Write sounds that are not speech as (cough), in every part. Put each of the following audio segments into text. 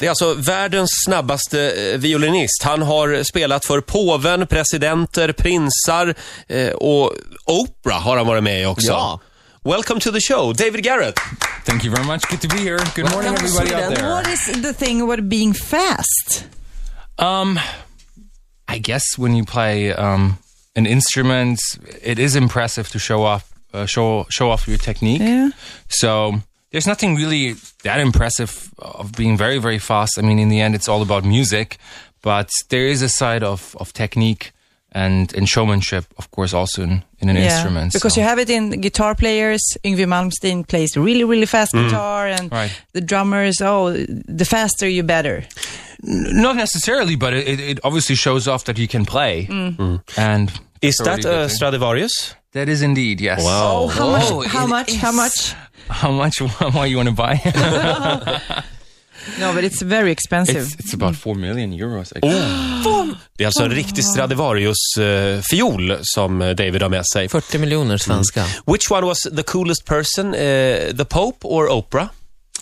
Det är alltså världens snabbaste eh, violinist. Han har spelat för påven, presidenter, prinsar eh, och Oprah har han varit med i också. Ja. Welcome to the show, David Garrett. Thank you very much. Good to be here. Good morning, Welcome everybody out there. What is the thing about being fast? Um, I guess when you play um, an instrument, it is impressive to show off uh, show show off your technique. Yeah. So there's nothing really that impressive of being very very fast. I mean, in the end, it's all about music, but there is a side of of technique and and showmanship, of course, also in, in an instrument. Because so. you have it in guitar players. Yngwie Malmsteen plays really, really fast mm. guitar, and Right. the drummers. Oh, the faster you better. Not necessarily, but it, it- it obviously shows off that you can play. Mm. Mm. And Is a that really a thing. Stradivarius? That is indeed, yes. Wow. Oh, how much? Oh, How it much? How is. much? How much? (laughs) Why you want to buy? (laughs) No, but it's very expensive. it's, it's about four million euros. I guess. Det är alltså en riktig Stradivarius-fiol som eh, David har med sig. 40 miljoner svenska Which one was the coolest person, eh, the Pope or Oprah?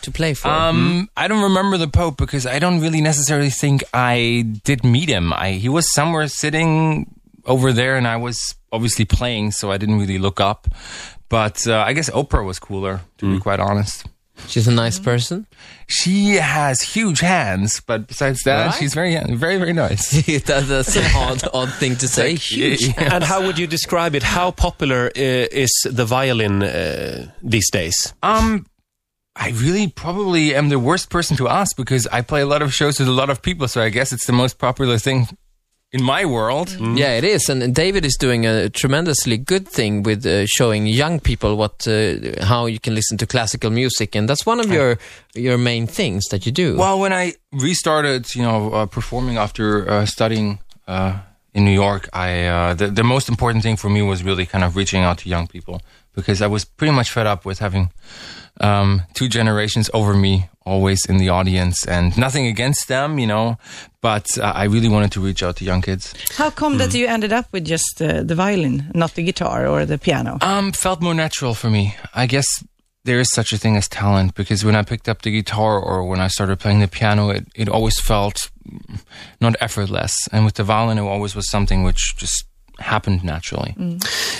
to play for. Um, I don't remember the Pope because I don't really necessarily think I did meet him. I he was somewhere sitting over there, and I was obviously playing, so I didn't really look up. But uh, I guess Oprah was cooler, to be quite honest. She's a nice person. She has huge hands, but besides that, Right. she's very, very, very nice. (laughs) That- That's an odd, odd thing to say. Huge. And how would you describe it? How popular uh, is the violin uh, these days? Um, I really probably am the worst person to ask because I play a lot of shows with a lot of people, so I guess it's the most popular thing in my world. Yeah, it is. And David is doing a tremendously good thing with uh, showing young people what uh, how you can listen to classical music, and that's one of your your main things that you do. Well, when I restarted, you know, uh, performing after uh, studying uh, in New York, I uh, the the most important thing for me was really kind of reaching out to young people because I was pretty much fed up with having um, two generations over me always in the audience, and nothing against them, you know, but uh, I really wanted to reach out to young kids. How come that you ended up with just uh, the violin, not the guitar or the piano? Um, felt more natural for me. I guess there is such a thing as talent because when I picked up the guitar or when I started playing the piano, it, it always felt mm, not effortless. And with the violin, it always was something which just happened naturally.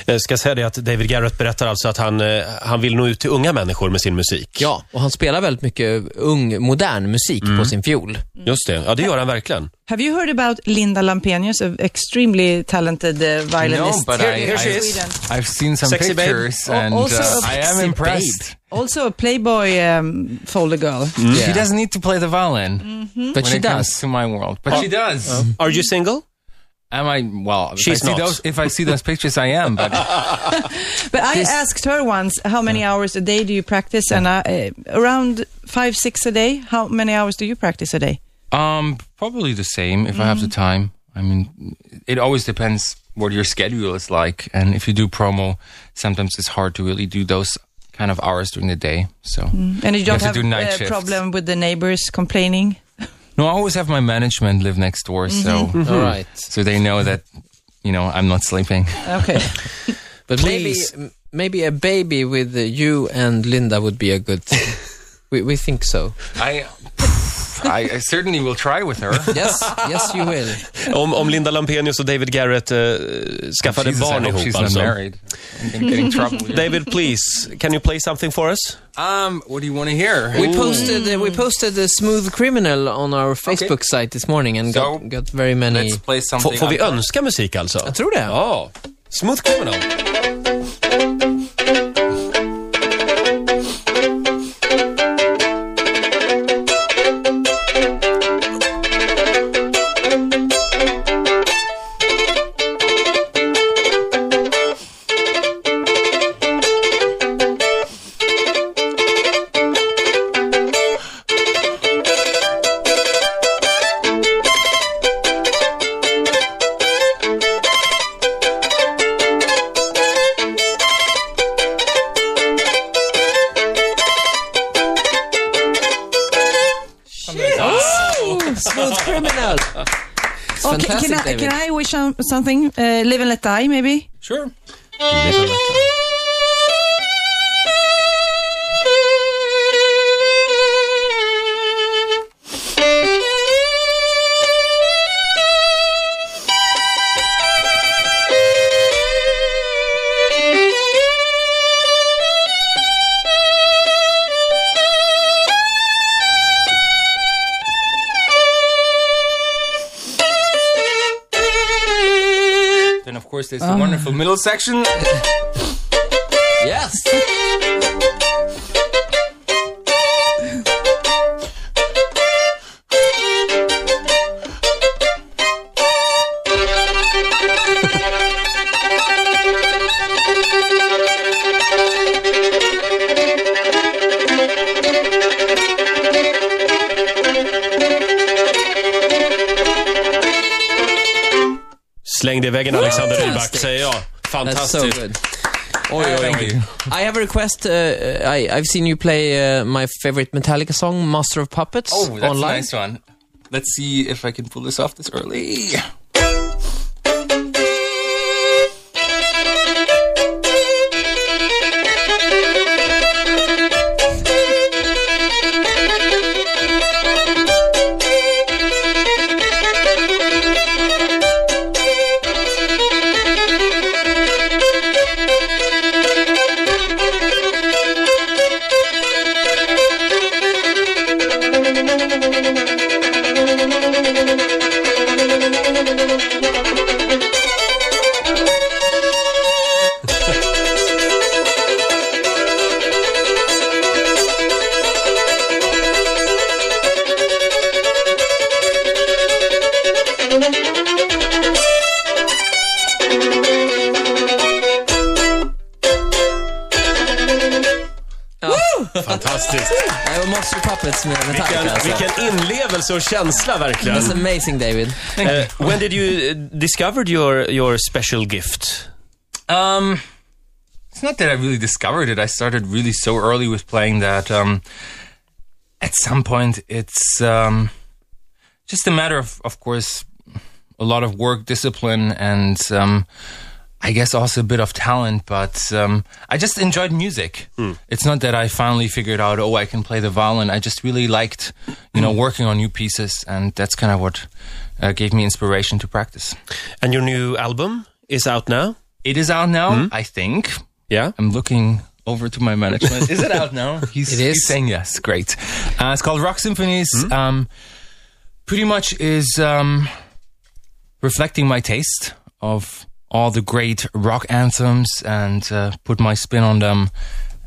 Jag ska säga det att David Garrett berättar alltså att han, eh, han vill nå ut till unga människor med sin musik. Ja, och han spelar väldigt mycket ung, modern musik på sin fiol. Just det, ja det gör han verkligen. Have you heard about Linda Lampenius, an extremely talented uh, violinist? No, but Here- I, here she is. I've seen some Sexy babe. pictures Al- and also uh, I am impressed. Also a Playboy um, folder girl. She doesn't need to play the violin But when she it comes does. to my world, but she does. Are you single? Am I? Well, if She's I see not. those, if I see those pictures, I am. But (laughs) But I This- asked her once, how many hours a day do you practice? And uh, uh, around five, six a day. How many hours do you practice a day? Um, probably the same if I have the time. I mean, it always depends what your schedule is like, and if you do promo, sometimes it's hard to really do those kind of hours during the day. So And you don't have have, to do night a shifts. problem with the neighbors complaining? No, I always have my management live next door, so All right. so they know that you know I'm not sleeping. Okay. (laughs) But maybe Please. m- maybe a baby with uh, you and Linda would be a good thing. (laughs) we, we think so. I, I I certainly will try with her. (laughs) Yes, yes you will. Om, om Linda Lampenius och David Garrett eh, skaffade Jesus, I barn hope ihop she's not alltså. married. I'm gonna get in trouble. here. David, please, can you play something for us? Um, what do you want to hear? We posted uh, we posted a smooth criminal on our Facebook site this morning and So, got, got very many. Let's play Får, something. får vi önska musik alltså? Jag tror det. Ja. Smooth Criminal. Fantastic, can, I, David. can I wish um, something? Uh, live and let die, maybe? Sure. First, there's the wonderful middle section. (laughs) Yes! Släng det i väggen Alexander Rybak, Fantastic. säger jag. That's Fantastiskt. so good. Oj, oj, Thank oj. you. I have a request. Uh, I, I've seen you play uh, my favorite Metallica song, Master of Puppets, Oh, that's online. a nice one. Let's see if I can pull this off this early. Fantastiskt. I have Master of Puppets med Metallica. Vilken, alltså. vilken inlevelse och känsla verkligen. That's amazing, David. Uh, when did you discover your, your special gift? Um, it's not that I really discovered it. I started really so early with playing that. Um, at some point, it's um, just a matter of, of course, a lot of work, discipline, and um, I guess also a bit of talent. But um, I just enjoyed music. It's not that I finally figured out, oh, I can play the violin. I just really liked, you know, working on new pieces, and that's kind of what uh, gave me inspiration to practice. And your new album is out now? It is out now, I think. Yeah? I'm looking over to my management. is it out now? (laughs) He's, It is. he's saying yes. Great. Uh, it's called Rock Symphonies. Um, pretty much is um, reflecting my taste of all the great rock anthems and uh, put my spin on them.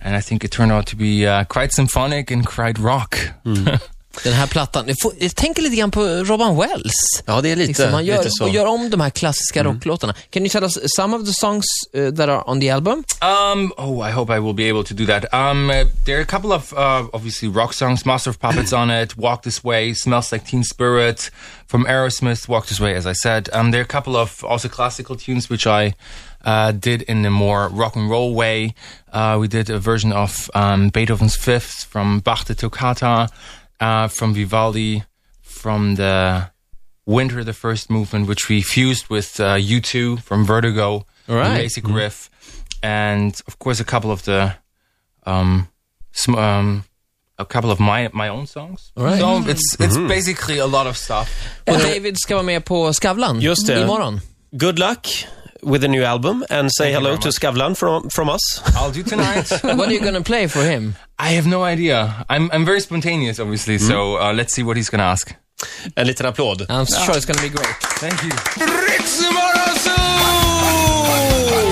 And I think it turned out to be uh, quite symphonic and quite rock. (laughs) Den här plattan, jag, tänker lite grann på Robert Wells. Ja, det är lite, Liksom, man gör, lite så. och gör om de här klassiska rocklåtarna. Can you tell us some of the songs uh, that are on the album? Um, oh, I hope I will be able to do that. Um, uh, there are a couple of uh, obviously rock songs, Master of Puppets on it, Walk This Way, Smells Like Teen Spirit, from Aerosmith, Walk This Way, as I said. Um, there are a couple of also classical tunes which I uh, did in a more rock and roll way. Uh, we did a version of um, Beethoven's Fifth, from Bach the Toccata, uh, from Vivaldi, from the Winter, the first movement, which we fused with uh, U2 from Vertigo, the Right. basic riff, and of course a couple of the, um, sm- um, a couple of my my own songs. Right. So it's it's basically a lot of stuff. Och David ska vara med på Skavlan Just det. imorgon. Good luck with the new album and say you hello to much. Skavlan from, from us. I'll do tonight. (laughs) What are you gonna play for him? I have no idea. I'm I'm very spontaneous, obviously. So uh, let's see what he's gonna ask. En liten applåd. I'm sure it's gonna be great. Thank you. Ritzmorgonzoo!